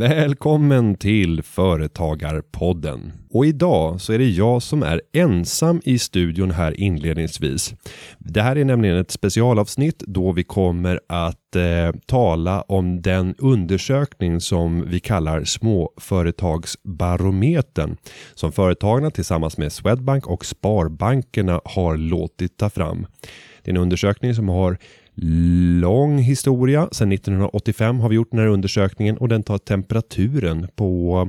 Välkommen till Företagarpodden. Och idag så är det jag som är ensam i studion här inledningsvis. Det här är nämligen ett specialavsnitt då vi kommer att eh, tala om den undersökning som vi kallar Småföretagsbarometern som företagarna tillsammans med Swedbank och Sparbankerna har låtit ta fram. Det är en undersökning som har lång historia. Sedan 1985 har vi gjort den här undersökningen och den tar temperaturen på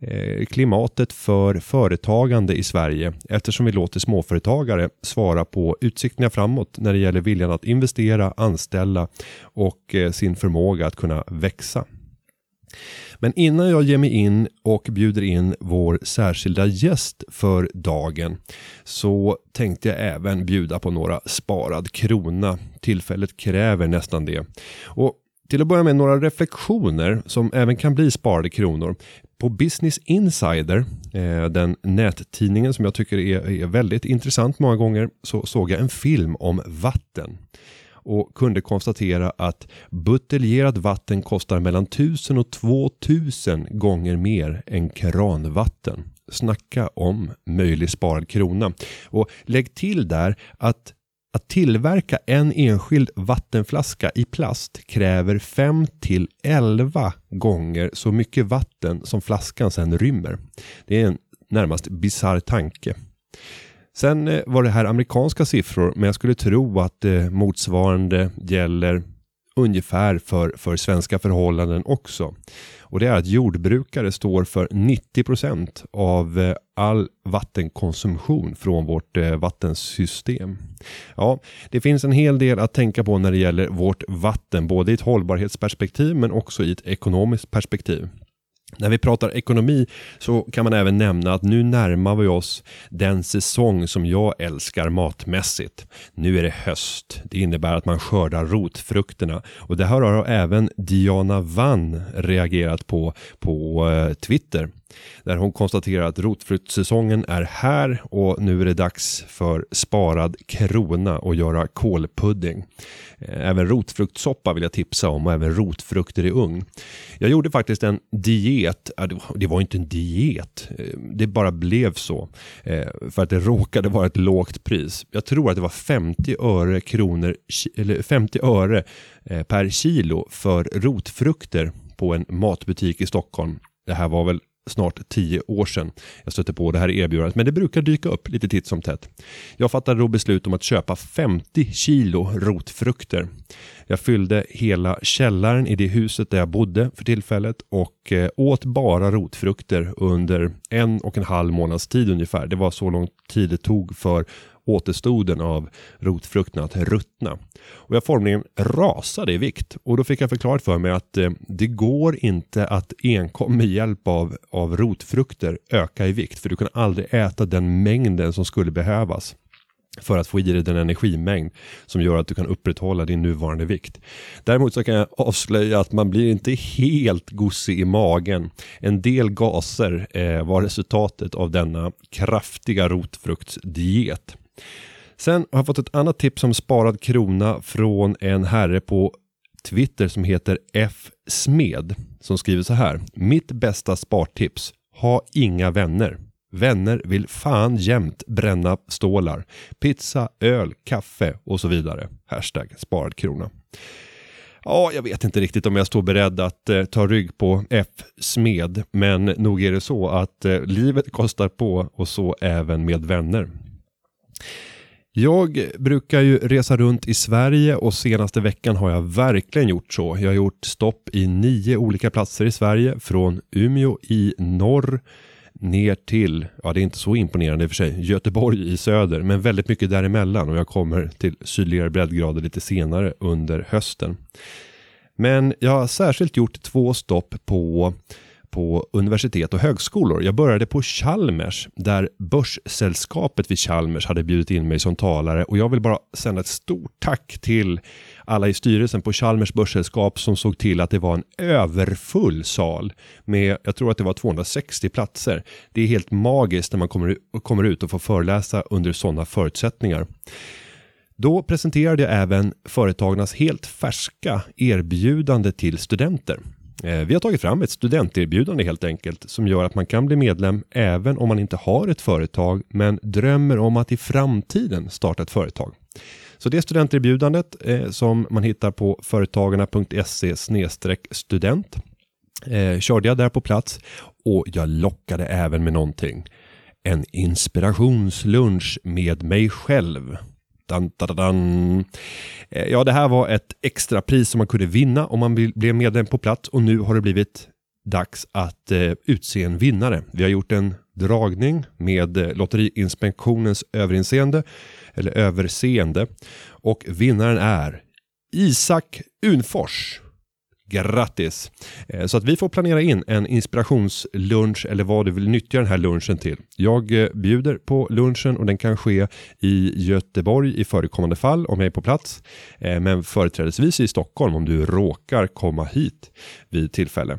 eh, klimatet för företagande i Sverige eftersom vi låter småföretagare svara på utsikterna framåt när det gäller viljan att investera, anställa och eh, sin förmåga att kunna växa. Men innan jag ger mig in och bjuder in vår särskilda gäst för dagen så tänkte jag även bjuda på några sparad krona. Tillfället kräver nästan det. Och till att börja med några reflektioner som även kan bli sparade kronor. På Business Insider, eh, den nättidningen som jag tycker är, väldigt intressant många gånger, så såg jag en film om vatten och kunde konstatera att buteljerat vatten kostar mellan 1000 och 2000 gånger mer än kranvatten. Snacka om möjlig sparad krona. Och lägg till där att att tillverka en enskild vattenflaska i plast kräver 5 till 11 gånger så mycket vatten som flaskan sen rymmer. Det är en närmast bisarr tanke. Sen eh, var det här amerikanska siffror, men jag skulle tro att eh, motsvarande gäller ungefär för, för svenska förhållanden också. Och det är att jordbrukare står för 90 procent av eh, all vattenkonsumtion från vårt vattensystem. Ja, det finns en hel del att tänka på när det gäller vårt vatten, både i ett hållbarhetsperspektiv men också i ett ekonomiskt perspektiv. När vi pratar ekonomi så kan man även nämna att nu närmar vi oss den säsong som jag älskar matmässigt. Nu är det höst. Det innebär att man skördar rotfrukterna och det här har även Diana Vann reagerat på på eh, Twitter där hon konstaterar att rotfruktssäsongen är här och nu är det dags för sparad krona och göra kolpudding. Eh, även rotfruktsoppa vill jag tipsa om och även rotfrukter i ugn. Jag gjorde faktiskt en diet, det var inte en diet, eh, det bara blev så. Eh, för att det råkade vara ett lågt pris. Jag tror att det var 50 öre, kronor, eller 50 öre per kilo för rotfrukter på en matbutik i Stockholm. Det här var väl snart tio år sedan jag stötte på det här erbjudandet, men det brukar dyka upp lite titt som tätt. Jag fattade då beslut om att köpa 50 kilo rotfrukter. Jag fyllde hela källaren i det huset där jag bodde för tillfället och eh, åt bara rotfrukter under en och en halv månads tid ungefär. Det var så lång tid det tog för återstoden av rotfrukterna att ruttna. Och jag formligen rasade i vikt och då fick jag förklarat för mig att eh, det går inte att enkom med hjälp av, av rotfrukter öka i vikt för du kan aldrig äta den mängden som skulle behövas för att få i dig den energimängd som gör att du kan upprätthålla din nuvarande vikt. Däremot så kan jag avslöja att man blir inte helt gosig i magen. En del gaser eh, var resultatet av denna kraftiga rotfruktsdiet. Sen har jag fått ett annat tips om sparad krona från en herre på Twitter som heter F. Smed som skriver så här. Mitt bästa spartips. Ha inga vänner. Vänner vill fan jämt bränna stålar. Pizza, öl, kaffe och så vidare. Hashtag sparad krona. Ja, jag vet inte riktigt om jag står beredd att eh, ta rygg på F. Smed, men nog är det så att eh, livet kostar på och så även med vänner. Jag brukar ju resa runt i Sverige och senaste veckan har jag verkligen gjort så. Jag har gjort stopp i nio olika platser i Sverige från Umeå i norr ner till, ja det är inte så imponerande i och för sig, Göteborg i söder, men väldigt mycket däremellan och jag kommer till sydligare breddgrader lite senare under hösten. Men jag har särskilt gjort två stopp på på universitet och högskolor. Jag började på Chalmers där Börssällskapet vid Chalmers hade bjudit in mig som talare och jag vill bara sända ett stort tack till alla i styrelsen på Chalmers börssällskap som såg till att det var en överfull sal med, jag tror att det var 260 platser. Det är helt magiskt när man kommer, kommer ut och får föreläsa under sådana förutsättningar. Då presenterade jag även företagarnas helt färska erbjudande till studenter. Eh, vi har tagit fram ett studenterbjudande helt enkelt som gör att man kan bli medlem även om man inte har ett företag men drömmer om att i framtiden starta ett företag. Så det studenterbjudandet eh, som man hittar på företagarna.se student eh, körde jag där på plats och jag lockade även med någonting. En inspirationslunch med mig själv. Dan, dan, dan. Eh, ja, det här var ett extra pris som man kunde vinna om man blev medlem på plats och nu har det blivit dags att eh, utse en vinnare. Vi har gjort en dragning med eh, Lotteriinspektionens överinseende eller överseende och vinnaren är Isak Unfors. Grattis! Eh, så att vi får planera in en inspirationslunch eller vad du vill nyttja den här lunchen till. Jag eh, bjuder på lunchen och den kan ske i Göteborg i förekommande fall om jag är på plats. Eh, men företrädesvis i Stockholm om du råkar komma hit vid tillfälle.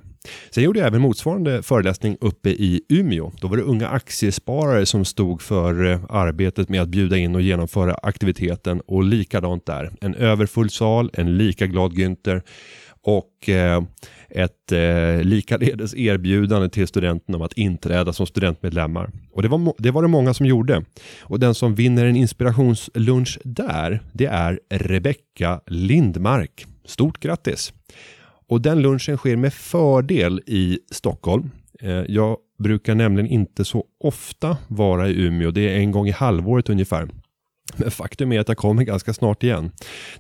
Sen gjorde jag även motsvarande föreläsning uppe i Umeå. Då var det unga aktiesparare som stod för arbetet med att bjuda in och genomföra aktiviteten och likadant där. En överfull sal, en lika glad Günther och eh, ett eh, likaledes erbjudande till studenterna om att inträda som studentmedlemmar. Och det var, det var det många som gjorde. Och den som vinner en inspirationslunch där, det är Rebecka Lindmark. Stort grattis! Och den lunchen sker med fördel i Stockholm. Eh, jag brukar nämligen inte så ofta vara i Umeå, det är en gång i halvåret ungefär. Men faktum är att jag kommer ganska snart igen.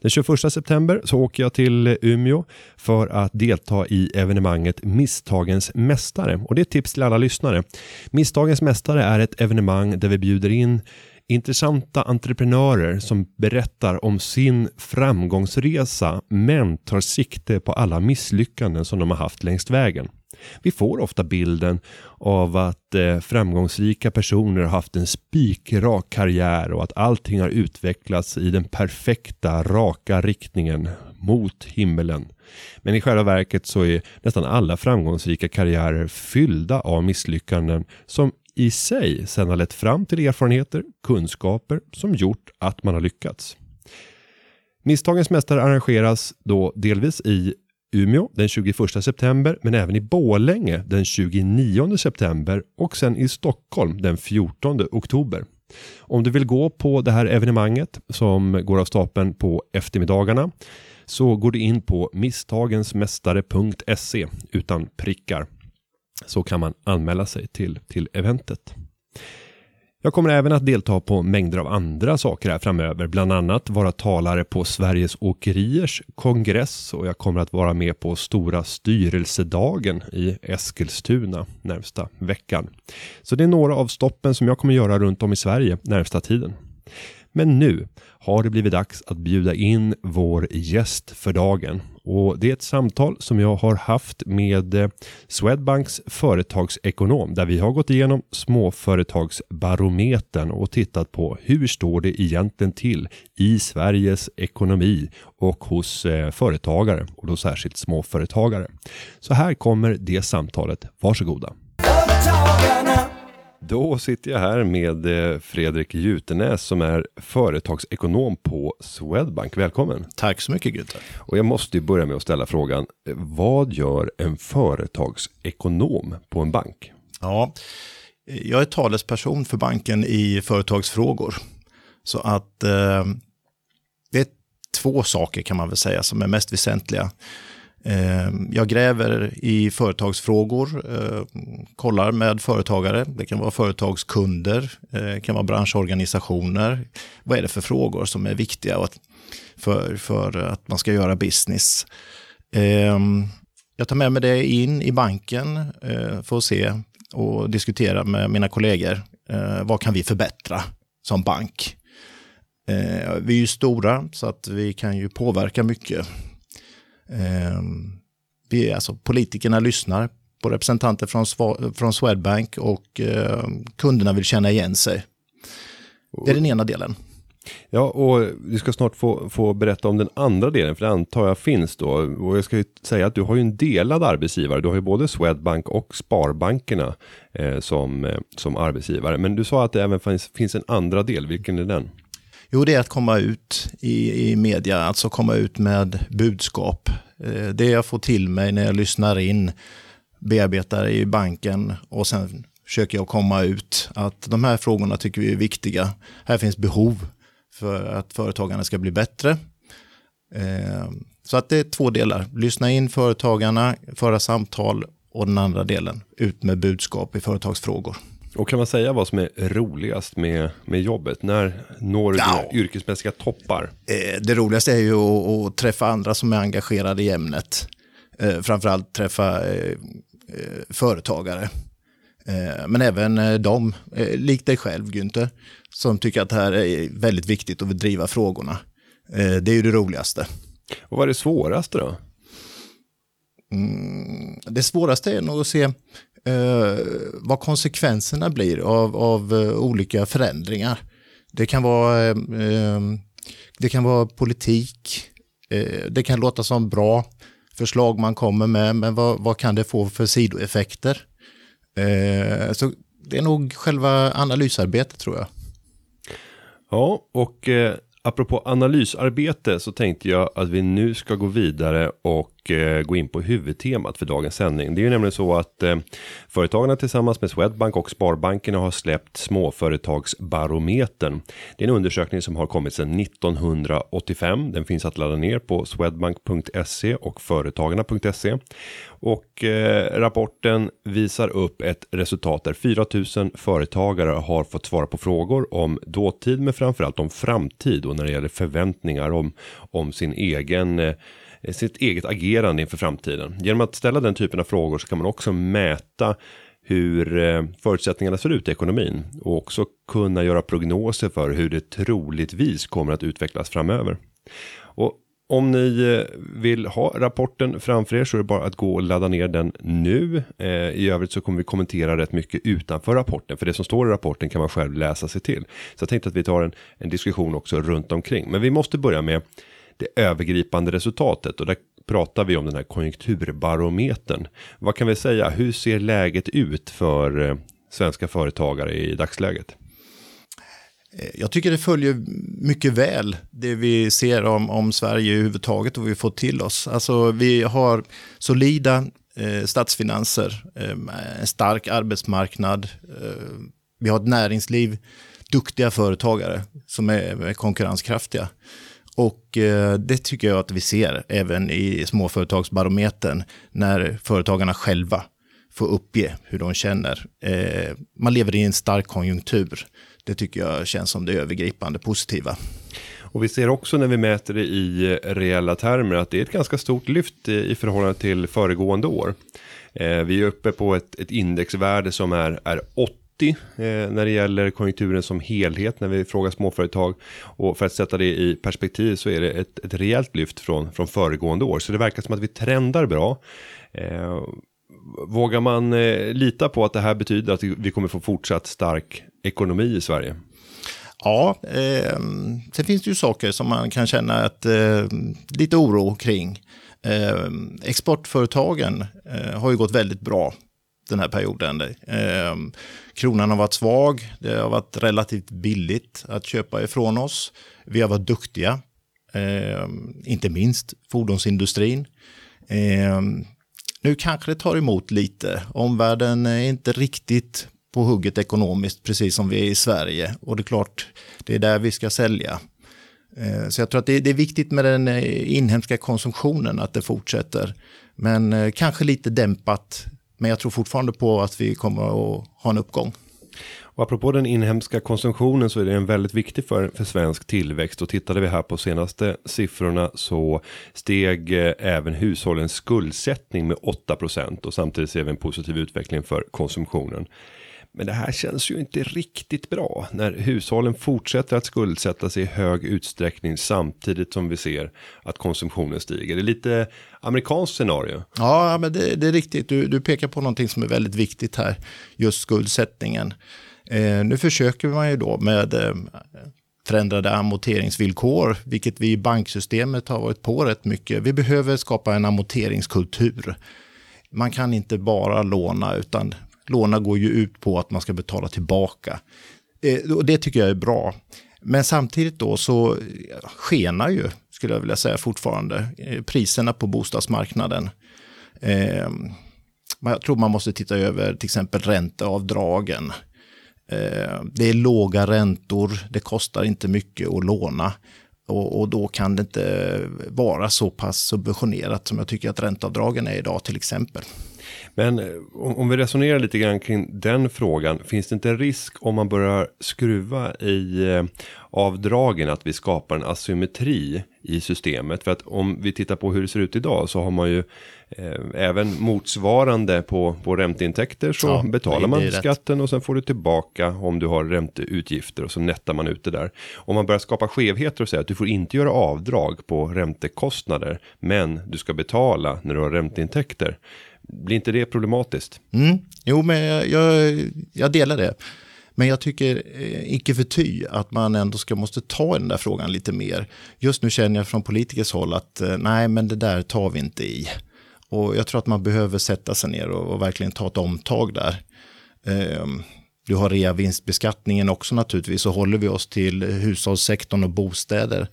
Den 21 september så åker jag till Umeå för att delta i evenemanget Misstagens Mästare. Och det är ett tips till alla lyssnare. Misstagens Mästare är ett evenemang där vi bjuder in intressanta entreprenörer som berättar om sin framgångsresa men tar sikte på alla misslyckanden som de har haft längs vägen. Vi får ofta bilden av att eh, framgångsrika personer har haft en spikrak karriär och att allting har utvecklats i den perfekta raka riktningen mot himmelen. Men i själva verket så är nästan alla framgångsrika karriärer fyllda av misslyckanden som i sig sedan har lett fram till erfarenheter, kunskaper som gjort att man har lyckats. Misstagens mästare arrangeras då delvis i Umeå den 21 september men även i Bålänge den 29 september och sen i Stockholm den 14 oktober. Om du vill gå på det här evenemanget som går av stapeln på eftermiddagarna så går du in på misstagensmästare.se utan prickar så kan man anmäla sig till, till eventet. Jag kommer även att delta på mängder av andra saker här framöver, bland annat vara talare på Sveriges Åkeriers kongress och jag kommer att vara med på Stora styrelsedagen i Eskilstuna närmsta veckan. Så det är några av stoppen som jag kommer göra runt om i Sverige närmsta tiden. Men nu har det blivit dags att bjuda in vår gäst för dagen. Och Det är ett samtal som jag har haft med eh, Swedbanks företagsekonom där vi har gått igenom småföretagsbarometern och tittat på hur står det egentligen till i Sveriges ekonomi och hos eh, företagare och då särskilt småföretagare. Så här kommer det samtalet. Varsågoda. Då sitter jag här med eh, Fredrik Jutenäs som är företagsekonom på Swedbank. Välkommen! Tack så mycket Günther! Och jag måste börja med att ställa frågan, vad gör en företagsekonom på en bank? Ja, jag är talesperson för banken i företagsfrågor. Så att eh, det är två saker kan man väl säga som är mest väsentliga. Ehm, jag gräver i företagsfrågor, eh, kollar med företagare. Det kan vara företagskunder, eh, det kan vara branschorganisationer. Vad är det för frågor som är viktiga för, för att man ska göra business? Ehm, jag tar med mig det in i banken eh, för att se och diskutera med mina kollegor. Vad kan vi förbättra som bank? Vi är ju stora så att vi kan ju påverka mycket vi, alltså, politikerna lyssnar på representanter från, från Swedbank och eh, kunderna vill känna igen sig. Det är den ena delen. Ja, och du ska snart få, få berätta om den andra delen, för det antar jag finns då. Och jag ska ju säga att du har ju en delad arbetsgivare. Du har ju både Swedbank och Sparbankerna eh, som, eh, som arbetsgivare. Men du sa att det även finns, finns en andra del. Vilken är den? Jo, det är att komma ut i, i media, alltså komma ut med budskap. Eh, det jag får till mig när jag lyssnar in, bearbetar i banken och sen försöker jag komma ut att de här frågorna tycker vi är viktiga. Här finns behov för att företagarna ska bli bättre. Eh, så att det är två delar. Lyssna in företagarna, föra samtal och den andra delen, ut med budskap i företagsfrågor. Och kan man säga vad som är roligast med, med jobbet? När når du ja. yrkesmässiga toppar? Eh, det roligaste är ju att, att, träffa andra som är engagerade i ämnet. Eh, framförallt träffa företagare. Men även de, likt dig själv Günther, som tycker att det här är väldigt viktigt vill driva frågorna. Det är ju det roligaste. Och vad är det svåraste då? Mm, det svåraste är nog att se eh, Eh, vad konsekvenserna blir av, av eh, olika förändringar. Det kan vara, eh, eh, det kan vara politik, eh, det kan låta som bra förslag man kommer med, men vad, vad kan det få för sidoeffekter? Eh, så det är nog själva analysarbetet tror jag. Ja, och eh, apropå analysarbete så tänkte jag att vi nu ska gå vidare och Eh, gå in på huvudtemat för dagens sändning. Det är ju nämligen så att eh, företagarna tillsammans med Swedbank och Sparbankerna har släppt småföretagsbarometern. Det är en undersökning som har kommit sedan 1985. Den finns att ladda ner på swedbank.se och företagarna.se och eh, rapporten visar upp ett resultat där 4000 företagare har fått svara på frågor om dåtid men framförallt om framtid och när det gäller förväntningar om, om sin egen eh, Eh, sitt eget agerande inför framtiden. Genom att ställa den typen av frågor så kan man också mäta hur eh, förutsättningarna ser ut i ekonomin och också kunna göra prognoser för hur det troligtvis kommer att utvecklas framöver. Och om ni eh, vill ha rapporten framför er så är det bara att gå och ladda ner den nu. I övrigt så kommer vi kommentera rätt mycket utanför rapporten. För det som står i rapporten kan man själv läsa sig till. Så jag tänkte att vi tar en, en diskussion också runt omkring. Men vi måste börja med det övergripande resultatet. Och där pratar vi om den här konjunkturbarometern. Vad kan vi säga? Hur ser läget ut för eh, svenska företagare i dagsläget? Eh, jag tycker det följer mycket väl det vi ser om, om Sverige överhuvudtaget och vi får till oss. Alltså vi har solida eh, statsfinanser, eh, en stark arbetsmarknad, eh, vi har ett näringsliv, duktiga företagare som är, är konkurrenskraftiga. Och eh, det tycker jag att vi ser även i småföretagsbarometern när företagarna själva får uppge hur de känner. Eh, man lever i en stark konjunktur. Det tycker jag känns som det övergripande positiva. Och vi ser också när vi mäter det i reella termer att det är ett ganska stort lyft i förhållande till föregående år. Eh, vi är uppe på ett, ett indexvärde som är, är 80 eh, när det gäller konjunkturen som helhet när vi frågar småföretag. Och för att sätta det i perspektiv så är det ett, ett rejält lyft från, från föregående år. Så det verkar som att vi trendar bra. Eh, vågar man eh, lita på att det här betyder att vi kommer få fortsatt stark ekonomi i Sverige? Ja, eh, sen finns det ju saker som man kan känna att, eh, lite oro kring. Eh, exportföretagen eh, har ju gått väldigt bra den här perioden. Eh, kronan har varit svag, det har varit relativt billigt att köpa ifrån oss. Vi har varit duktiga, eh, inte minst fordonsindustrin. Eh, nu kanske det tar emot lite. Omvärlden är inte riktigt på hugget ekonomiskt, precis som vi är i Sverige. Och det är klart, det är där vi ska sälja. Ehm, så jag tror att det är viktigt med den eh, inhemska konsumtionen, att det fortsätter. Men eh, kanske lite dämpat. Men jag tror fortfarande på att vi kommer att ha en uppgång. Och apropå den inhemska konsumtionen så är det en väldigt viktig för, för svensk tillväxt och tittade vi här på senaste siffrorna så steg eh, även hushållens skuldsättning med 8 procent. och samtidigt ser vi en positiv utveckling för konsumtionen. Men det här känns ju inte riktigt bra när hushållen fortsätter att skuldsätta sig i hög utsträckning samtidigt som vi ser att konsumtionen stiger. Det är lite amerikanskt scenario. Ja, men det, det är riktigt. Du, du pekar på någonting som är väldigt viktigt här, just skuldsättningen. Eh, nu försöker man ju då med eh, förändrade amorteringsvillkor, vilket vi i banksystemet har varit på rätt mycket. Vi behöver skapa en amorteringskultur. Man kan inte bara låna, utan låna går ju ut på att man ska betala tillbaka. Eh, och det tycker jag är bra. Men samtidigt då så skenar ju, skulle jag vilja säga fortfarande, eh, priserna på bostadsmarknaden. Eh, jag tror man måste titta över till exempel ränteavdragen. Ehm, det är låga räntor, det kostar inte mycket att låna. Och, och, då kan det inte vara så pass subventionerat som jag tycker att ränteavdragen är idag till exempel. Men eh, om vi resonerar lite grann kring den frågan. Finns det inte en risk om man börjar skruva i eh, avdragen att vi skapar en asymmetri i systemet? För att om vi tittar på hur det ser ut idag så har man ju eh, även motsvarande på, på ränteintäkter så ja, betalar man skatten rätt. och sen får du tillbaka om du har ränteutgifter och så nettar man ut det där. Om man börjar skapa skevheter och säga att du får inte göra avdrag på räntekostnader men du ska betala när du har ränteintäkter blir inte det problematiskt? Mm. Jo, men jag, jag, jag delar det. Men jag tycker eh, icke förty att man ändå ska måste ta i den där frågan lite mer. Just nu känner jag från politikers håll att eh, nej, men det där tar vi inte i. Och jag tror att man behöver sätta sig ner och, och verkligen ta ett omtag där. Eh, du har reavinstbeskattningen också naturligtvis så håller vi oss till hushållssektorn och bostäder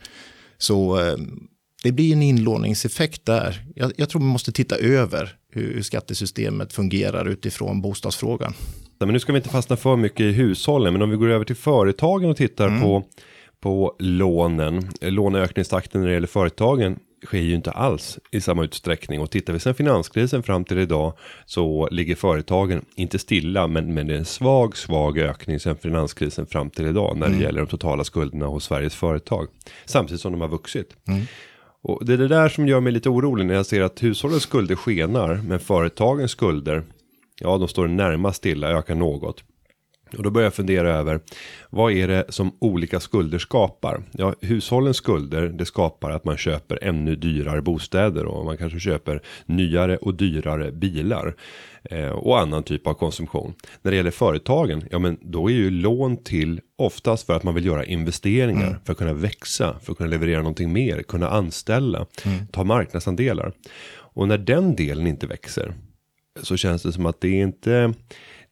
så eh, det blir en inlåningseffekt där. Jag, jag tror man måste titta över hur skattesystemet fungerar utifrån bostadsfrågan. Men nu ska vi inte fastna för mycket i hushållen, men om vi går över till företagen och tittar mm. på på lånen, låneökningstakten när det gäller företagen sker ju inte alls i samma utsträckning och tittar vi sen finanskrisen fram till idag så ligger företagen inte stilla men, men det är en svag svag ökning sen finanskrisen fram till idag när det mm. gäller de totala skulderna hos Sveriges företag samtidigt som de har vuxit. Mm. Och det är det där som gör mig lite orolig när jag ser att hushållens skulder skenar men företagens skulder ja de står närmast stilla ökar något. Och då börjar jag fundera över vad är det som olika skulder skapar? Ja, hushållens skulder det skapar att man köper ännu dyrare bostäder och man kanske köper nyare och dyrare bilar eh, och annan typ av konsumtion. När det gäller företagen, ja, men då är ju lån till oftast för att man vill göra investeringar mm. för att kunna växa, för att kunna leverera någonting mer, kunna anställa, mm. ta marknadsandelar. Och när den delen inte växer så känns det som att det är inte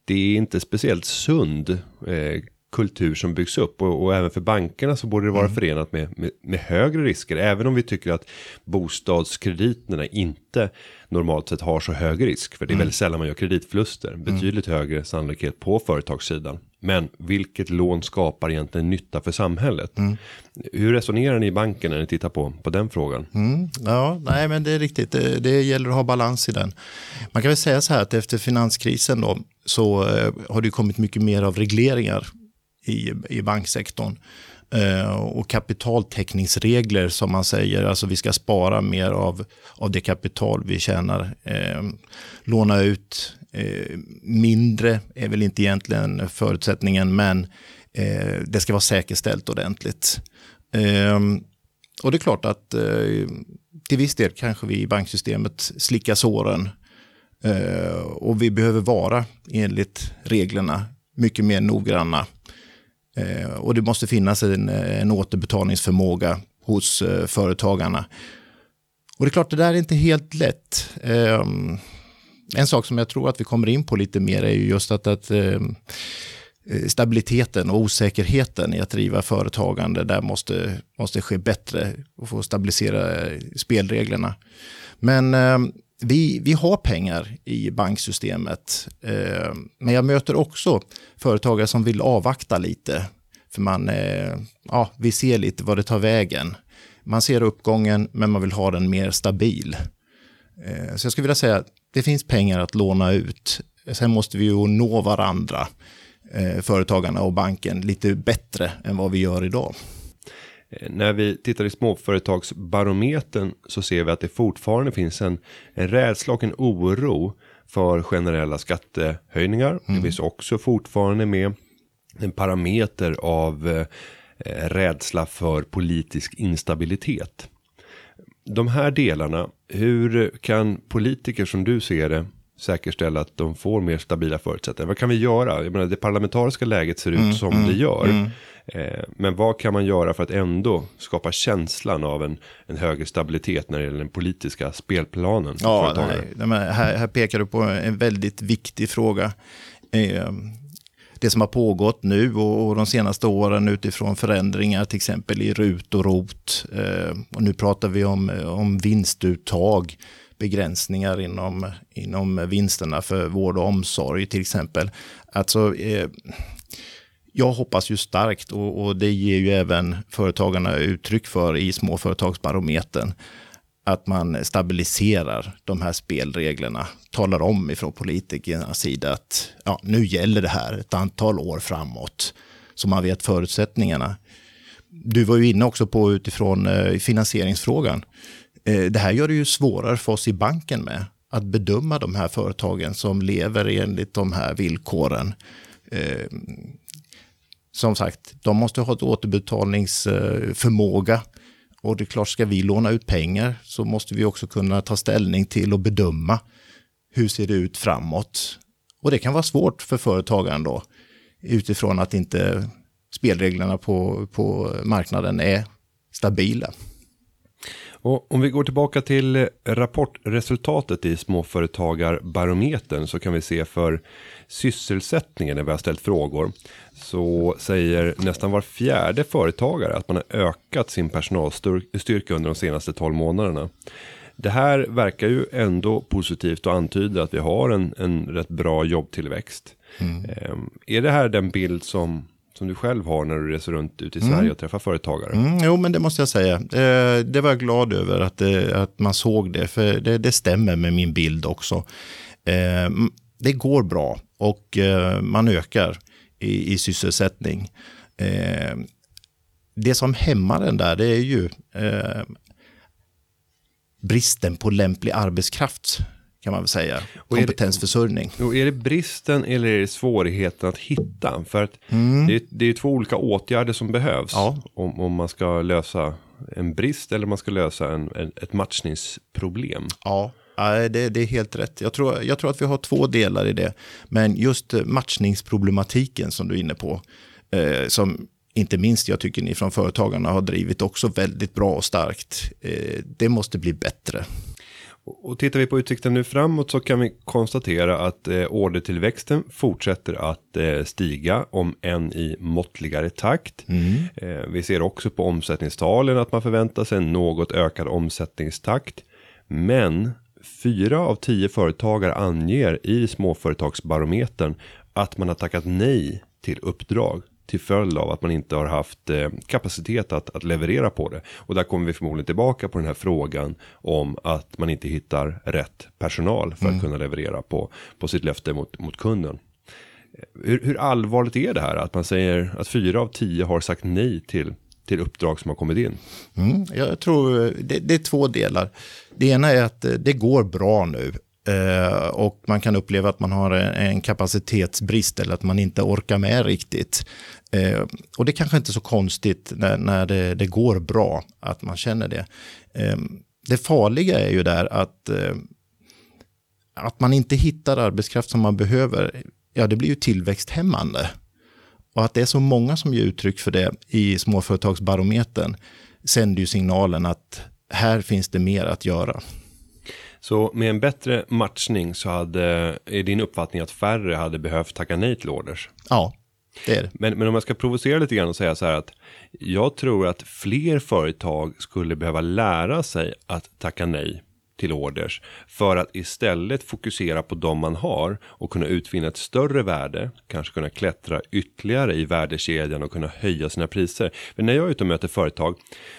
det är inte speciellt sund eh, kultur som byggs upp och, och, även för bankerna så borde det vara mm. förenat med, med, med, högre risker. Även om vi tycker att bostadskrediterna inte normalt sett har så hög risk. För det är mm. väldigt sällan man gör kreditförluster. Mm. Betydligt mm. högre sannolikhet på företagssidan. Men vilket lån skapar egentligen nytta för samhället? Mm. Hur resonerar ni i banken när ni tittar på, på den frågan? Mm. Ja, nej men det är riktigt. Det, det, gäller att ha balans i den. Man kan väl säga så här att efter finanskrisen då så eh, har det kommit mycket mer av regleringar i, i banksektorn. Eh, och kapitaltäckningsregler som man säger, alltså vi ska spara mer av, av det kapital vi tjänar. Eh, låna ut mindre är väl inte egentligen förutsättningen, men det ska vara säkerställt ordentligt. Och det är klart att till viss del kanske vi i banksystemet slickar såren Eh, och vi behöver vara enligt reglerna mycket mer noggranna Eh, och det måste finnas en, en återbetalningsförmåga hos eh, företagarna. Och det är klart, det där är inte helt lätt. Eh, en sak som jag tror att vi kommer in på lite mer är ju just att, att eh, stabiliteten och osäkerheten i att driva företagande där måste, måste ske bättre och få stabilisera eh, spelreglerna. Men vi, vi har pengar i banksystemet, eh, men jag möter också företagare som vill avvakta lite. För man, eh, ja, vi ser lite vad det tar vägen. Man ser uppgången, men man vill ha den mer stabil. Eh, så jag skulle vilja säga att det finns pengar att låna ut. Sen måste vi ju nå varandra, eh, företagarna och banken, lite bättre än vad vi gör idag. Eh, när vi tittar i småföretagsbarometern så ser vi att det fortfarande finns en, en rädsla och en oro för generella skattehöjningar. Mm. Det finns också fortfarande med en parameter av eh, rädsla för politisk instabilitet. De här delarna, hur kan politiker som du ser det säkerställa att de får mer stabila förutsättningar. Vad kan vi göra? Jag menar, det parlamentariska läget ser ut mm, som mm, det gör. Eh, men vad kan man göra för att ändå skapa känslan av en, en högre stabilitet när det gäller den politiska spelplanen? Ja, nej, nej, här, här pekar du på en väldigt viktig fråga. Eh, Det som har pågått nu och och de senaste åren utifrån förändringar till exempel i RUT och ROT. eh, Och nu pratar vi om, om vinstuttag, begränsningar inom, inom vinsterna för vård och omsorg till exempel. Alltså, eh, jag hoppas ju starkt och, och det ger ju även företagarna uttryck för i småföretagsbarometern att man stabiliserar de här spelreglerna, talar om ifrån politikernas sida att ja, nu gäller det här ett antal år framåt, så man vet förutsättningarna. Du var ju inne också på utifrån eh, finansieringsfrågan. Eh, det här gör det ju svårare för oss i banken med att bedöma de här företagen som lever enligt de här villkoren. Eh, som sagt, de måste ha ett återbetalningsförmåga. Och det är klart, ska vi låna ut pengar så måste vi också kunna ta ställning till och bedöma hur ser det ut framåt. Och det kan vara svårt för företagaren då, utifrån att inte spelreglerna på, på marknaden är stabila. Och om vi går tillbaka till rapportresultatet i småföretagarbarometern så kan vi se för sysselsättningen när vi har ställt frågor. Så säger nästan var fjärde företagare att man har ökat sin personalstyrka under de senaste 12 månaderna. Det här verkar ju ändå positivt och antyder att vi har en, en rätt bra jobbtillväxt. Ehm, Är det här den bild som, som du själv har när du reser runt ute i Sverige och träffar företagare? Mm, jo, men det måste jag säga. Eh, det var jag glad över att, det, att man såg det, för det, det stämmer med min bild också. Eh, det går bra och eh, man ökar i, i sysselsättning. Eh, det som hämmar den där, det är ju eh, bristen på lämplig arbetskraft, kan man väl säga. är det- Kompetensförsörjning. Och är det bristen eller är det svårigheten att hitta? För att det, är, det är två olika åtgärder som behövs. Mm. Ja. Om, om man ska lösa en brist eller om man ska lösa en, en, ett matchningsproblem. Ja, nej, det, det är helt rätt. Jag tror, jag tror att vi har två delar i det. Men just eh, matchningsproblematiken som du är inne på, eh, som inte minst jag tycker ni från Företagarna har drivit också väldigt bra och starkt. Eh, det måste bli bättre. Och tittar vi på utsikten nu framåt så kan vi konstatera att eh, ordertillväxten fortsätter att eh, stiga om än i måttligare takt. Eh, vi ser också på omsättningstalen att man förväntar sig en något ökad omsättningstakt. Men fyra av tio företagare anger i småföretagsbarometern att man har tackat nej till uppdrag till följd av att man inte har haft eh, kapacitet att, att leverera på det. Och där kommer vi förmodligen tillbaka på den här frågan om att man inte hittar rätt personal för att kunna leverera på, på sitt löfte mot, mot kunden. Eh, Hur, hur allvarligt är det här att man säger att fyra av tio har sagt nej till, till uppdrag som har kommit in? Mm, jag tror eh, det, det är två delar. Det ena är att eh, det går bra nu. Eh, och man kan uppleva att man har en, kapacitetsbrist eller att man inte orkar med riktigt. Eh, och det kanske inte är så konstigt när, när det, det går bra att man känner det. Eh, det farliga är ju där att, eh, att man inte hittar arbetskraft som man behöver. Ja, det blir ju tillväxthämmande. Och att det är så många som ger uttryck för det i småföretagsbarometern sänder ju signalen att här finns det mer att göra. Så med en bättre matchning så hade, är din uppfattning att färre hade behövt tacka nej till orders? Ja, det är det. Men, men om jag ska provocera lite grann och säga så här att jag tror att fler företag skulle behöva lära sig att tacka nej till orders för att istället fokusera på de man har och kunna utvinna ett större värde, kanske kunna klättra ytterligare i värdekedjan och kunna höja sina priser. För när jag är ute och möter företag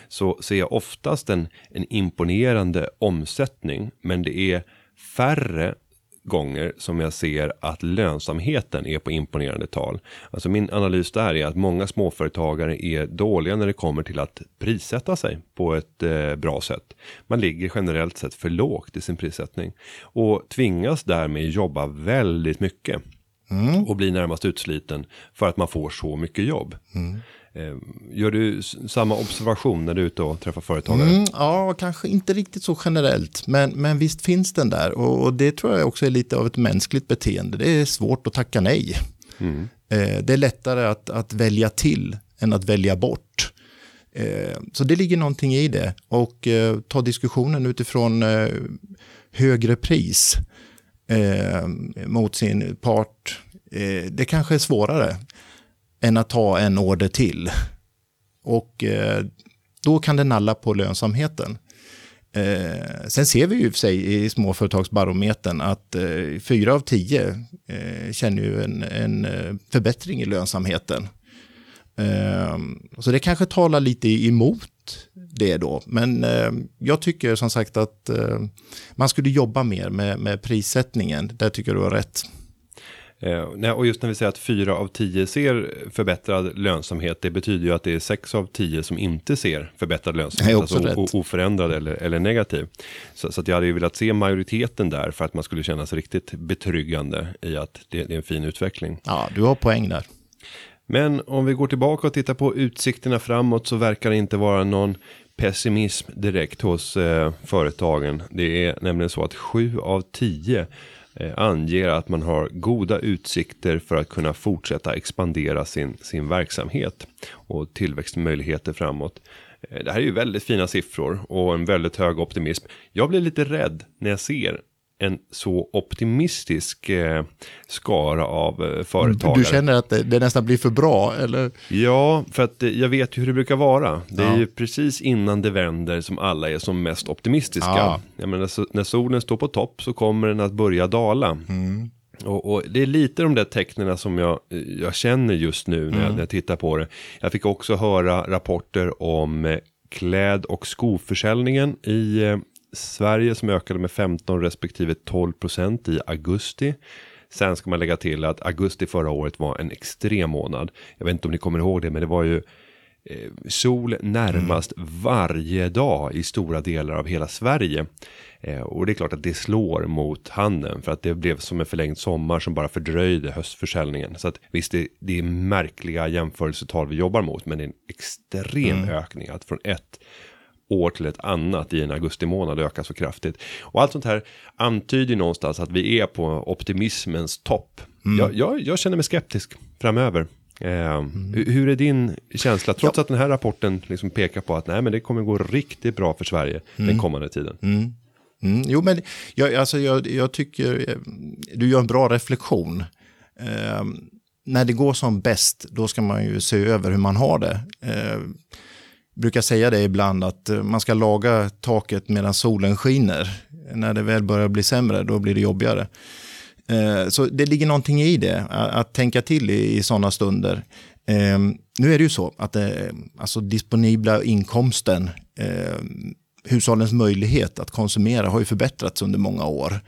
så ser jag oftast en, en imponerande omsättning, men det är färre gånger som jag ser att lönsamheten är på imponerande tal. Alltså min analys där är att många småföretagare är dåliga när det kommer till att prissätta sig på ett eh, bra sätt. Man ligger generellt sett för lågt i sin prissättning och tvingas därmed jobba väldigt mycket och blir närmast utsliten för att man får så mycket jobb. Eh, Gör du samma observation när du är ute och träffar företagare? Mm, ja, kanske inte riktigt så generellt, men, men visst finns den där. Och, och det tror jag också är lite av ett mänskligt beteende. Det är svårt att tacka nej. Eh, det är lättare att, att välja till än att välja bort. Eh, så det ligger någonting i det och eh, ta diskussionen utifrån eh, högre pris eh, mot sin part. Eh, det kanske är svårare än att ta en order till. Och eh, då kan det nalla på lönsamheten. Eh, sen ser vi ju för sig i småföretagsbarometern att eh, fyra av tio eh, känner ju en, en eh, förbättring i lönsamheten. Eh, så det kanske talar lite emot det då. Men eh, jag tycker som sagt att man skulle jobba mer med, med prissättningen. Där tycker du har rätt. Eh, och just när vi säger att fyra av tio ser förbättrad lönsamhet. Det betyder ju att det är sex av tio som inte ser förbättrad lönsamhet. alltså oförändrad eller, eller negativ. Så, så att jag hade ju velat se majoriteten där för att man skulle känna sig riktigt betryggande i att det, det är en fin utveckling. Ja, du har poäng där. Men om vi går tillbaka och tittar på utsikterna framåt så verkar det inte vara någon pessimism direkt hos eh, företagen. Det är nämligen så att sju av tio Eh, anger att man har goda utsikter för att kunna fortsätta expandera sin, sin verksamhet och tillväxtmöjligheter framåt. Eh, det här är ju väldigt fina siffror och en väldigt hög optimism. Jag blir lite rädd när jag ser en så optimistisk eh, skara av eh, företagare. Du känner att det, det nästan blir för bra, eller? Ja, för att eh, jag vet ju hur det brukar vara. Det är Ja. ju precis innan det vänder som alla är som mest optimistiska. Ja. Jag menar, så, när solen står på topp så kommer den att börja dala. Mm. Och, och det är lite de där tecknen som jag, jag känner just nu när, jag, när jag tittar på det. Jag fick också höra rapporter om kläd och skoförsäljningen i Sverige som ökade med 15 respektive 12 procent i augusti. Sen ska man lägga till att augusti förra året var en extrem månad. Jag vet inte om ni kommer ihåg det, men det var ju eh, sol närmast varje dag i stora delar av hela Sverige. Eh, och det är klart att det slår mot handeln för att det blev som en förlängd sommar som bara fördröjde höstförsäljningen. Så att visst, det, det är märkliga jämförelsetal vi jobbar mot, men det är en extrem ökning att från ett år till ett annat i en augusti månad ökar så kraftigt. Och allt sånt här antyder någonstans att vi är på optimismens topp. Jag, jag, jag känner mig skeptisk framöver. Eh, hur- Hur är din känsla? Trots att den här rapporten liksom pekar på att nej, men det kommer gå riktigt bra för Sverige den kommande tiden. Mm, jo, men jag, alltså jag, jag tycker eh, du gör en bra reflektion. Eh, när det går som bäst, då ska man ju se över hur man har det. Eh, brukar säga det ibland att eh, man ska laga taket medan solen skiner. När det väl börjar bli sämre, då blir det jobbigare. Eh, så det ligger någonting i det, att, tänka till i, sådana stunder. Eh, nu är det ju så att alltså disponibla inkomsten, hushållens möjlighet att konsumera har ju förbättrats under många år.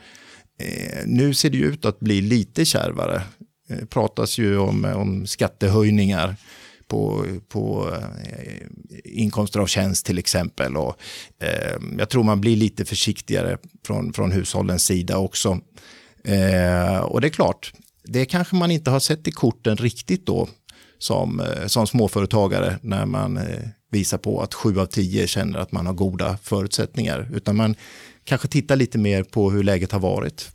Nu ser det ju ut att bli lite kärvare. Det pratas ju om, om skattehöjningar på, på eh, inkomster av tjänst till exempel. Och, eh, jag tror man blir lite försiktigare från, från hushållens sida också. Eh, och det är klart, det kanske man inte har sett i korten riktigt då som, eh, som småföretagare när man eh, visar på att sju av tio känner att man har goda förutsättningar. Utan man kanske tittar lite mer på hur läget har varit.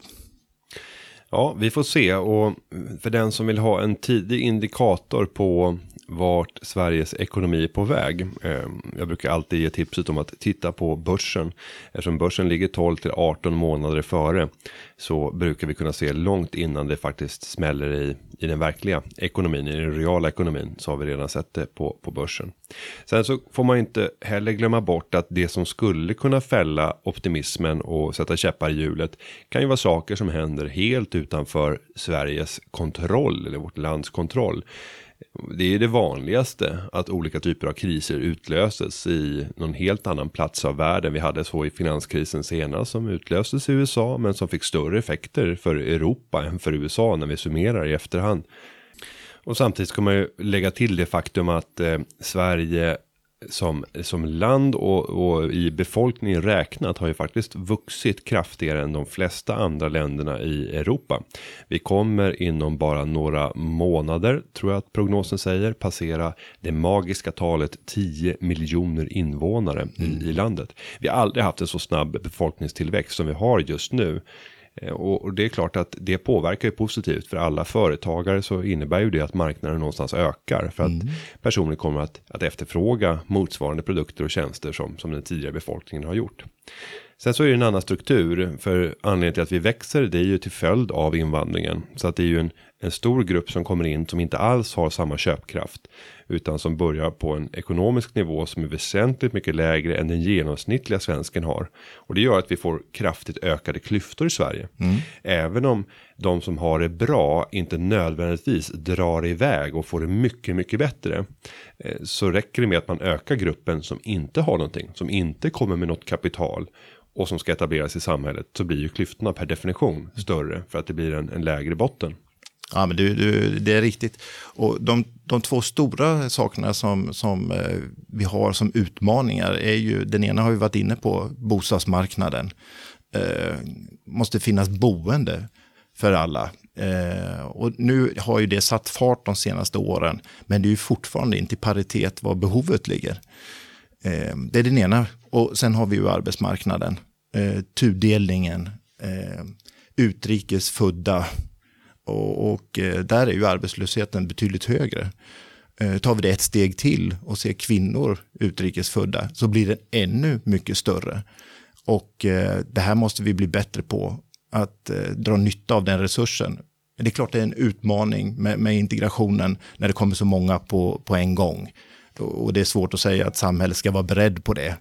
Ja, vi får se och för den som vill ha en tidig indikator på vart Sveriges ekonomi är på väg. Ehm, jag brukar alltid ge tipset om att titta på börsen. Eftersom börsen ligger 12 till 18 månader före så brukar vi kunna se långt innan det faktiskt smäller i, i den verkliga ekonomin, i den reala ekonomin så har vi redan sett det på, på börsen. Sen så får man inte heller glömma bort att det som skulle kunna fälla optimismen och sätta käppar i hjulet kan ju vara saker som händer helt utanför Sveriges kontroll eller vårt lands kontroll. Det är det vanligaste att olika typer av kriser utlöses i någon helt annan plats av världen. Vi hade så i finanskrisen senast som utlöstes i USA men som fick större effekter för Europa än för USA när vi summerar i efterhand. Och samtidigt ska man ju lägga till det faktum att eh, Sverige som, som land och, och i befolkningen räknat har ju faktiskt vuxit kraftigare än de flesta andra länderna i Europa. Vi kommer inom bara några månader, tror jag att prognosen säger, passera det magiska talet 10 miljoner invånare i, i landet. Vi har aldrig haft en så snabb befolkningstillväxt som vi har just nu. Eh, och, och, det är klart att det påverkar ju positivt för alla företagare så innebär ju det att marknaden någonstans ökar för att mm. personer kommer att, att efterfråga motsvarande produkter och tjänster som, som den tidigare befolkningen har gjort. Sen så är det en annan struktur för anledningen till att vi växer. Det är ju till följd av invandringen så att det är ju en, en stor grupp som kommer in som inte alls har samma köpkraft utan som börjar på en ekonomisk nivå som är väsentligt mycket lägre än den genomsnittliga svensken har. Och det gör att vi får kraftigt ökade klyftor i Sverige. Mm. Även om de som har det bra inte nödvändigtvis drar iväg och får det mycket, mycket bättre. Eh, så räcker det med att man ökar gruppen som inte har någonting, som inte kommer med något kapital och som ska etableras i samhället så blir ju klyftorna per definition större för att det blir en, en lägre botten. Ja, men du, du, det är riktigt. Och de, de två stora sakerna som, som eh, vi har som utmaningar är ju, den ena har vi varit inne på, bostadsmarknaden. Eh, måste finnas boende för alla. Eh, och nu har ju det satt fart de senaste åren, men det är ju fortfarande inte i paritet var behovet ligger. Eh, det är den ena. Och sen har vi ju arbetsmarknaden, eh, tudelningen, eh, utrikesfödda och, och eh, där är ju arbetslösheten betydligt högre. Eh, tar vi det ett steg till och ser kvinnor utrikesfödda så blir den ännu mycket större. Och eh, det här måste vi bli bättre på, att dra nytta av den resursen. Det är klart det är en utmaning med, med integrationen när det kommer så många på, på en gång. Och det är svårt att säga att samhället ska vara beredd på det.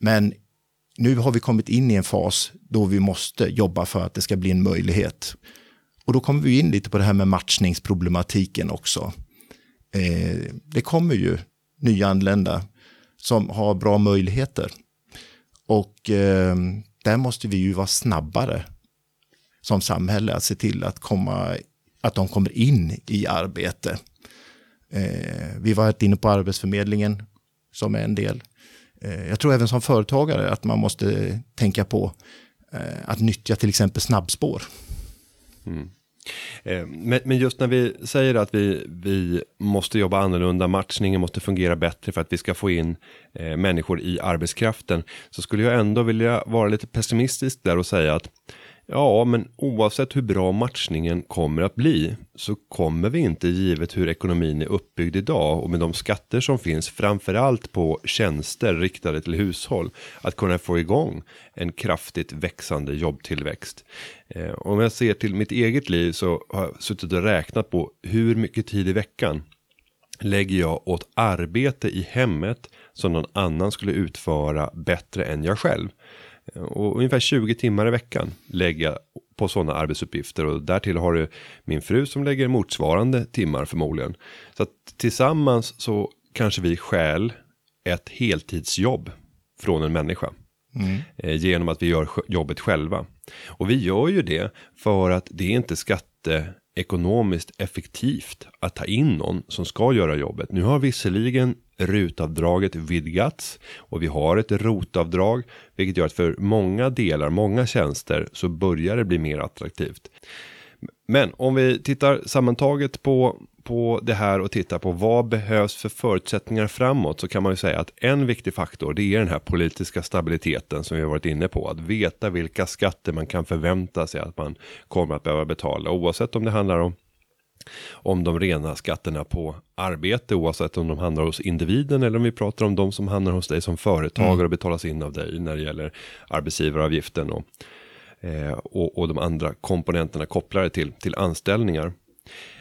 Men nu har vi kommit in i en fas då vi måste jobba för att det ska bli en möjlighet. Och då kommer vi in lite på det här med matchningsproblematiken också. Eh, det kommer ju nyanlända som har bra möjligheter. Och eh, där måste vi ju vara snabbare som samhälle att se till att, komma, att de kommer in i arbete. Eh, vi var inne på Arbetsförmedlingen som är en del. Eh, jag tror även som företagare att man måste tänka på eh, att nyttja till exempel snabbspår. Mm. Eh, men just när vi säger att vi, vi måste jobba annorlunda, matchningen måste fungera bättre för att vi ska få in människor i arbetskraften, så skulle jag ändå vilja vara lite pessimistisk där och säga att Ja, men oavsett hur bra matchningen kommer att bli så kommer vi inte givet hur ekonomin är uppbyggd idag och med de skatter som finns framförallt på tjänster riktade till hushåll att kunna få igång en kraftigt växande jobbtillväxt. Eh, om jag ser till mitt eget liv så har jag suttit och räknat på hur mycket tid i veckan lägger jag åt arbete i hemmet som någon annan skulle utföra bättre än jag själv. Och ungefär 20 timmar i veckan lägger jag på sådana arbetsuppgifter och därtill har du min fru som lägger motsvarande timmar förmodligen. Så att tillsammans så kanske vi skäl ett heltidsjobb från en människa. Mm. Eh, genom att vi gör jobbet själva. Och vi gör ju det för att det är inte skatteekonomiskt effektivt att ta in någon som ska göra jobbet. Nu har visserligen rutavdraget vidgats och vi har ett rotavdrag, vilket gör att för många delar, många tjänster så börjar det bli mer attraktivt. Men om vi tittar sammantaget på, på det här och tittar på vad behövs för förutsättningar framåt så kan man ju säga att en viktig faktor det är den här politiska stabiliteten som vi har varit inne på. Att veta vilka skatter man kan förvänta sig att man kommer att behöva betala oavsett om det handlar om om de rena skatterna på arbete oavsett om de hamnar hos individen eller om vi pratar om de som hamnar hos dig som företagare mm. och betalas in av dig när det gäller arbetsgivaravgiften och, eh, och, och de andra komponenterna kopplade till, till anställningar.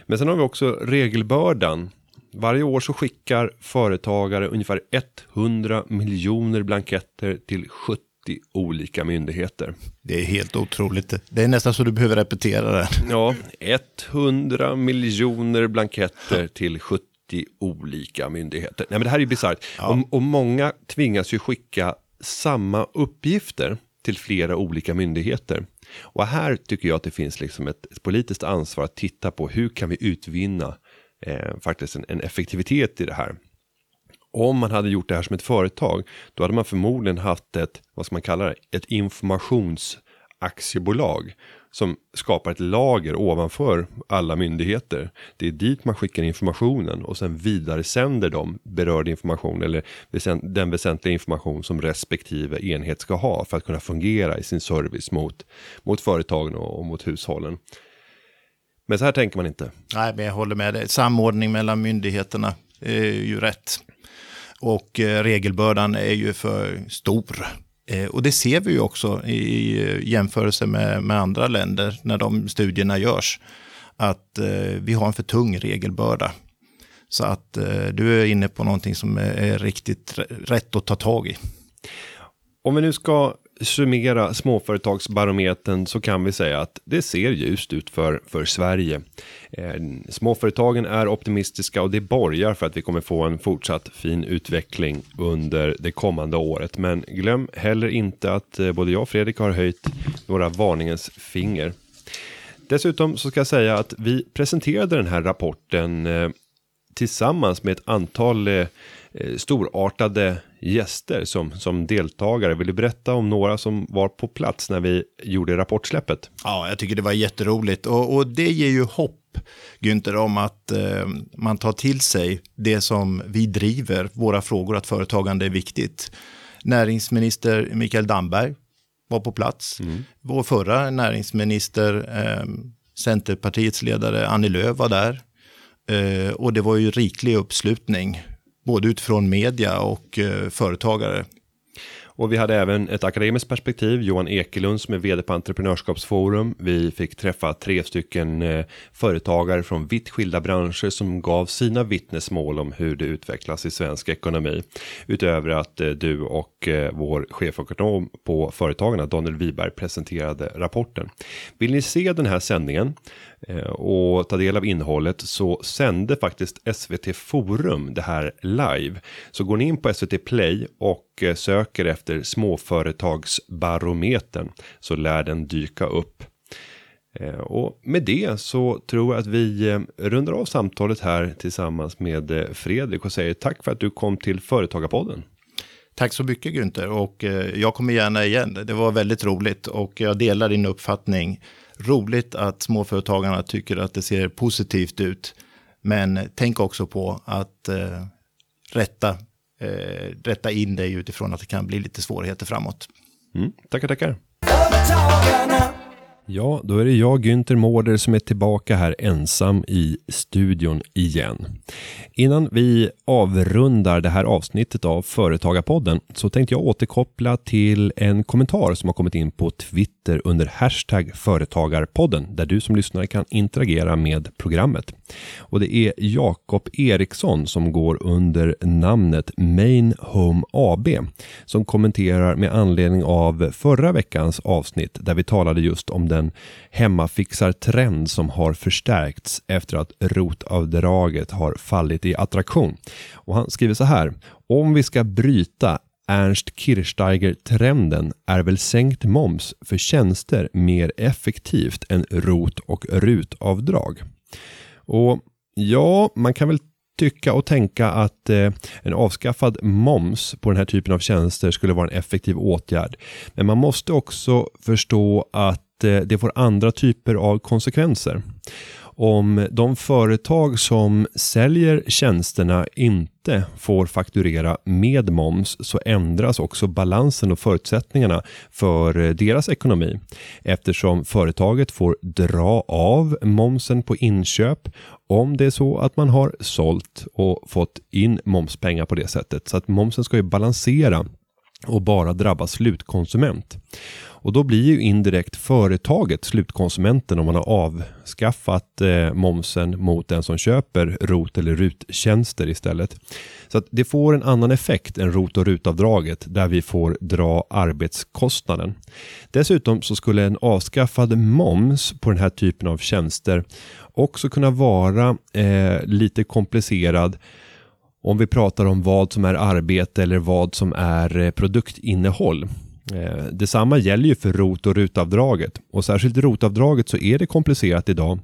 Men sen har vi också regelbördan. Varje år så skickar företagare ungefär 100 miljoner blanketter till 70 olika myndigheter. Det är helt otroligt. Det är nästan så du behöver repetera det. Ja, 100 miljoner blanketter till 70 olika myndigheter. Nej, men det här är ju bisarrt. Ja. Och, och många tvingas ju skicka samma uppgifter till flera olika myndigheter. Och här tycker jag att det finns liksom ett, ett politiskt ansvar att titta på hur kan vi utvinna eh, faktiskt en, en effektivitet i det här om man hade gjort det här som ett företag, då hade man förmodligen haft ett, vad ska man kalla det, ett informationsaktiebolag som skapar ett lager ovanför alla myndigheter. Det är dit man skickar informationen och sen vidare sänder de berörd information eller den väsentliga information som respektive enhet ska ha för att kunna fungera i sin service mot, mot företagen och, mot hushållen. Men så här tänker man inte. Nej, men jag håller med dig. Samordning mellan myndigheterna är ju rätt. Och eh, regelbördan är ju för stor. Eh, och det ser vi ju också i eh, jämförelse med, med andra länder när de studierna görs. Att vi har en för tung regelbörda. Så att du är inne på någonting som är riktigt rätt att ta tag i. Om vi nu ska summera småföretagsbarometern så kan vi säga att det ser ljust ut för, för Sverige. Eh, småföretagen är optimistiska och det borgar för att vi kommer få en fortsatt fin utveckling under det kommande året. Men glöm heller inte att eh, både jag och Fredrik har höjt några varningens finger. Dessutom så ska jag säga att vi presenterade den här rapporten eh, tillsammans med ett antal eh, eh, storartade gäster som, som deltagare. Vill du berätta om några som var på plats när vi gjorde rapportsläppet? Ja, jag tycker det var jätteroligt och, och det ger ju hopp Günther, om att eh, man tar till sig det som vi driver, våra frågor, att företagande är viktigt. Näringsminister Mikael Damberg var på plats. Mm. Vår förra näringsminister, eh, Centerpartiets ledare Annie Lööf var där. Eh, och det var ju riklig uppslutning, både utifrån media och eh, företagare. Och vi hade även ett akademiskt perspektiv, Johan Ekelund som är vd på Entreprenörskapsforum. Vi fick träffa tre stycken eh, företagare från vitt skilda branscher som gav sina vittnesmål om hur det utvecklas i svensk ekonomi. Utöver att eh, du och vår chefekonom på Företagarna, Daniel Wiberg, presenterade rapporten. Vill ni se den här sändningen Eh, och ta del av innehållet så sände faktiskt SVT Forum det här live. Så går ni in på SVT Play och eh, söker efter småföretagsbarometern så lär den dyka upp. Eh, och med det så tror jag att vi rundar av samtalet här tillsammans med Fredrik och säger tack för att du kom till Företagarpodden. Tack så mycket Günther och jag kommer gärna igen. Det var väldigt roligt och jag delar din uppfattning roligt att småföretagarna tycker att det ser positivt ut. Men tänk också på att eh, rätta, eh, rätta in dig utifrån att det kan bli lite svårigheter framåt. Mm, tackar, tackar. Ja, då är det jag, Günther Mårder, som är tillbaka här ensam i studion igen. Innan vi avrundar det här avsnittet av Företagarpodden så tänkte jag återkoppla till en kommentar som har kommit in på Twitter under hashtag Företagarpodden där du som lyssnare kan interagera med programmet. Och det är Jakob Eriksson som går under namnet Main Home AB som kommenterar med anledning av förra veckans avsnitt där vi talade just om den hemmafixartrend som har förstärkts efter att rotavdraget har fallit i attraktion. Och han skriver så här. Om vi ska bryta Ernst Kirchsteiger-trenden är väl sänkt moms för tjänster mer effektivt än rot och rutavdrag? Och ja, man kan väl tycka och tänka att eh, en avskaffad moms på den här typen av tjänster skulle vara en effektiv åtgärd. Men man måste också förstå att att eh, det får andra typer av konsekvenser om de företag som säljer tjänsterna inte får fakturera med moms så ändras också balansen och förutsättningarna för eh, deras ekonomi eftersom företaget får dra av momsen på inköp om det är så att man har sålt och fått in momspengar på det sättet. Så att momsen ska ju balansera och bara drabba slutkonsument. Och då blir ju indirekt företaget slutkonsumenten om man har avskaffat eh, momsen mot den som köper ROT eller RUT-tjänster istället. Så att det får en annan effekt än ROT och RUT-avdraget där vi får dra arbetskostnaden. Dessutom så skulle en avskaffad moms på den här typen av tjänster också kunna vara eh, lite komplicerad om vi pratar om vad som är arbete eller vad som är eh, produktinnehåll. Eh, detsamma gäller ju för ROT och RUT-avdraget och särskilt ROT-avdraget så är det komplicerat idag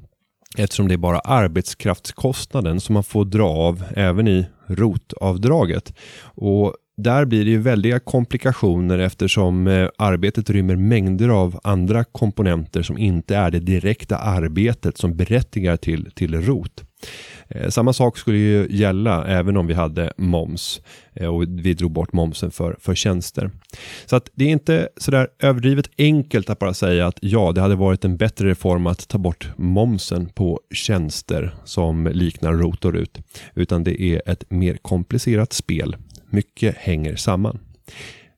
eftersom det är bara arbetskraftskostnaden som man får dra av även i ROT-avdraget. Och där blir det ju väldiga komplikationer eftersom eh, arbetet rymmer mängder av andra komponenter som inte är det direkta arbetet som berättigar till, till ROT. Eh, samma sak skulle ju gälla även om vi hade moms eh, och vi drog bort momsen för, för tjänster. Så att det är inte sådär överdrivet enkelt att bara säga att ja, det hade varit en bättre reform att ta bort momsen på tjänster som liknar ROT och RUT, utan det är ett mer komplicerat spel. Mycket hänger samman.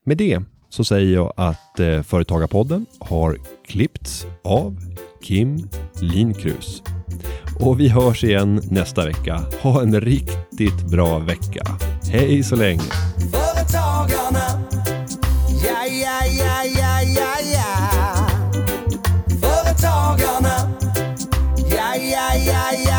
Med det så säger jag att eh, Företagarpodden har klippts av Kim Linkrus. Och vi hörs igen nästa vecka. Ha en riktigt bra vecka. Hej så länge! Företagarna. Ja, ja, ja, ja, ja, ja. Företagarna. Ja, ja, ja, ja.